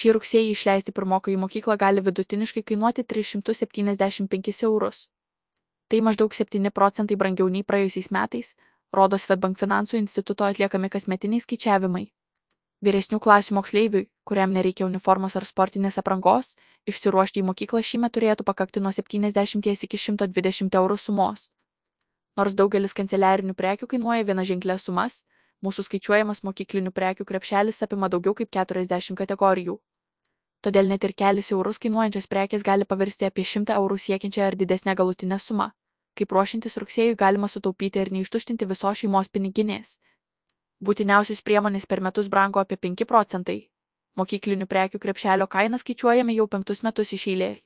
Šį rugsėjį išleisti pirmoką į mokyklą gali vidutiniškai kainuoti 375 eurus. Tai maždaug 7 procentai brangiau nei praėjusiais metais, rodo Svetbank finansų instituto atliekami kasmetiniai skaičiavimai. Vyresnių klasių moksleiviui, kuriam nereikia uniformos ar sportinės aprangos, išsiruošti į mokyklą šįmet turėtų pakakti nuo 70 iki 120 eurų sumos. Nors daugelis kanceliarinių prekių kainuoja viena ženklės sumas, mūsų skaičiuojamas mokyklinių prekių krepšelis apima daugiau kaip 40 kategorijų. Todėl net ir kelis eurus kainuojančios prekės gali pavirsti apie 100 eurų siekiančią ar didesnę galutinę sumą. Kaip ruošintis rugsėjui galima sutaupyti ir neištuštinti visos šeimos piniginės, Būtiniausios priemonės per metus brango apie 5 procentai. Mokyklinių prekių krepšelio kainą skaičiuojame jau penktus metus iš eilės.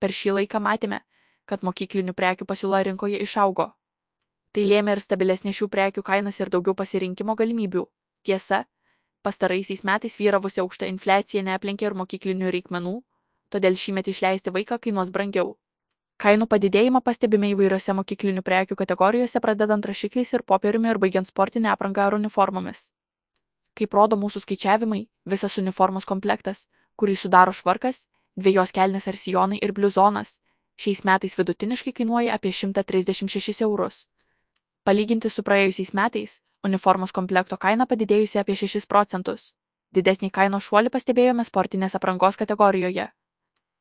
Per šį laiką matėme, kad mokyklinių prekių pasiūla rinkoje išaugo. Tai lėmė ir stabilesnė šių prekių kainas ir daugiau pasirinkimo galimybių. Tiesa, pastaraisiais metais vyravusi aukšta infliacija neaplenkė ir mokyklinių reikmenų, todėl šįmet išleisti vaiką kainuos brangiau. Kainų padidėjimą pastebime įvairiose mokyklinių prekių kategorijose, pradedant rašikliais ir popieriumi ir baigiant sportinę aprangą ar uniformomis. Kaip rodo mūsų skaičiavimai, visas uniformos komplektas, kurį sudaro švarkas, dviejos kelnes ar sijonai ir bliuzonas, šiais metais vidutiniškai kainuoja apie 136 eurus. Palyginti su praėjusiais metais, uniformos komplekto kaina padidėjusi apie 6 procentus. Didesnį kainos šuolį pastebėjome sportinės aprangos kategorijoje.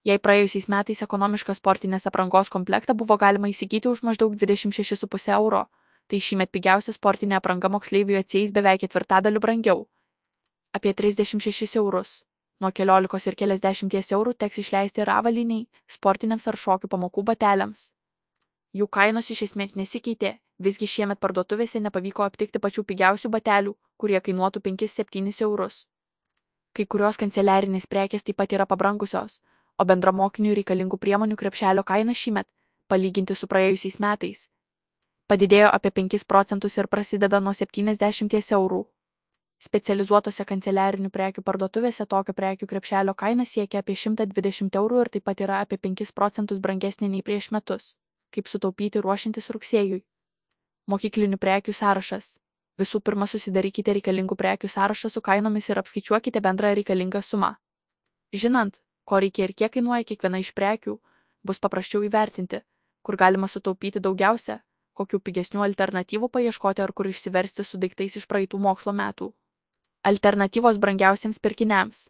Jei praėjusiais metais ekonomišką sportinės aprangos komplektą buvo galima įsigyti už maždaug 26,5 euro, tai šįmet pigiausia sportinė apranga moksleiviui atsieis beveik ketvirtadaliu brangiau - apie 36 eurus. Nuo keliolikos ir keliasdešimties eurų teks išleisti ir avaliniai, sportiniams ar šokių pamokų bateliams. Jų kainos iš esmės nesikeitė, visgi šiemet parduotuvėse nepavyko aptikti pačių pigiausių batelių, kurie kainuotų 5-7 eurus. Kai kurios kanceliarinės prekės taip pat yra pabrangusios, o bendra mokiniui reikalingų priemonių krepšelio kaina šįmet, palyginti su praėjusiais metais, padidėjo apie 5 procentus ir prasideda nuo 70 eurų. Specializuotose kanceliarinių prekių parduotuvėse tokio prekių krepšelio kaina siekia apie 120 eurų ir taip pat yra apie 5 procentus brangesnė nei prieš metus. Kaip sutaupyti ruošintis rugsėjui? Mokyklinių prekių sąrašas. Visų pirma susidarykite reikalingų prekių sąrašą su kainomis ir apskaičiuokite bendrą reikalingą sumą. Žinant, ko reikia ir kiek kainuoja kiekviena iš prekių, bus paprasčiau įvertinti, kur galima sutaupyti daugiausia, kokių pigesnių alternatyvų paieškoti ar kur išsiversti su daiktais iš praeitų mokslo metų. Alternatyvos brangiausiems pirkiniams.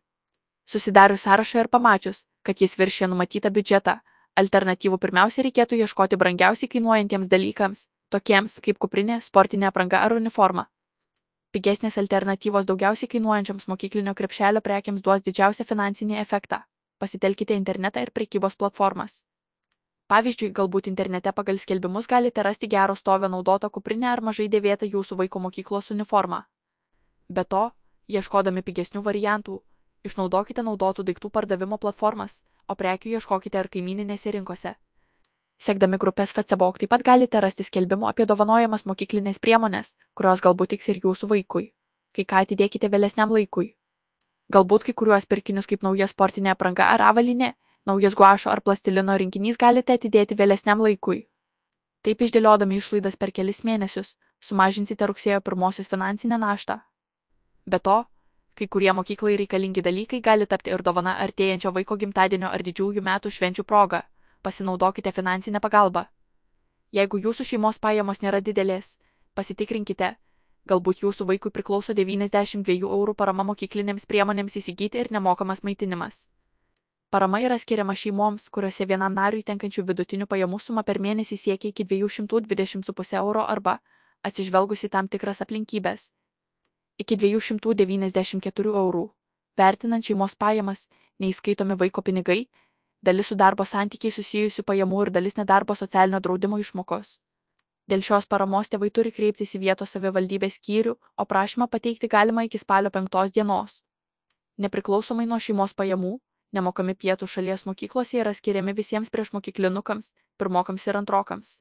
Susidarius sąrašą ir pamačius, kad jis viršė numatytą biudžetą, alternatyvų pirmiausia reikėtų ieškoti brangiausiai kainuojantiems dalykams, tokiems kaip kuprinė, sportinė apranga ar uniforma. Pigesnės alternatyvos daugiausiai kainuojančiams mokyklinio krepšelio prekiams duos didžiausią finansinį efektą pasitelkite internetą ir prekybos platformas. Pavyzdžiui, galbūt internete pagal skelbimus galite rasti gero stovio naudotą kuprinę ar mažai dėvėtą jūsų vaiko mokyklos uniformą. Be to, ieškodami pigesnių variantų, išnaudokite naudotų daiktų pardavimo platformas, o prekių ieškokite ir kaimininėse rinkose. Sekdami grupės Facebook taip pat galite rasti skelbimų apie dovanojamas mokyklinės priemonės, kurios galbūt tiks ir jūsų vaikui. Kai ką atidėkite vėlesniam laikui. Galbūt kai kuriuos pirkinius kaip nauja sportinė apranga ar avalynė, naujas guašo ar plastilino rinkinys galite atidėti vėlesniam laikui. Taip išdėliodami išlaidas per kelis mėnesius, sumažinsite rugsėjo pirmosios finansinę naštą. Be to, kai kurie mokyklai reikalingi dalykai gali tapti ir dovana artėjančio vaiko gimtadienio ar didžiųjų metų švenčių proga. Pasinaudokite finansinę pagalbą. Jeigu jūsų šeimos pajamos nėra didelės, pasitikrinkite, Galbūt jūsų vaikui priklauso 92 eurų parama mokyklinėms priemonėms įsigyti ir nemokamas maitinimas. Parama yra skiriama šeimoms, kuriuose vienam nariui tenkančių vidutinių pajamų suma per mėnesį siekia iki 220,5 euro arba, atsižvelgusi tam tikras aplinkybės, iki 294 eurų. Vertinant šeimos pajamas, neįskaitomi vaiko pinigai, dalis su darbo santykiai susijusių pajamų ir dalis nedarbo socialinio draudimo išmokos. Dėl šios paramos tėvai turi kreiptis į vietos savivaldybės skyrių, o prašymą pateikti galima iki spalio 5 dienos. Nepriklausomai nuo šeimos pajamų, nemokami pietų šalies mokyklose yra skiriami visiems priešmokyklinukams, pirmokams ir antrokams.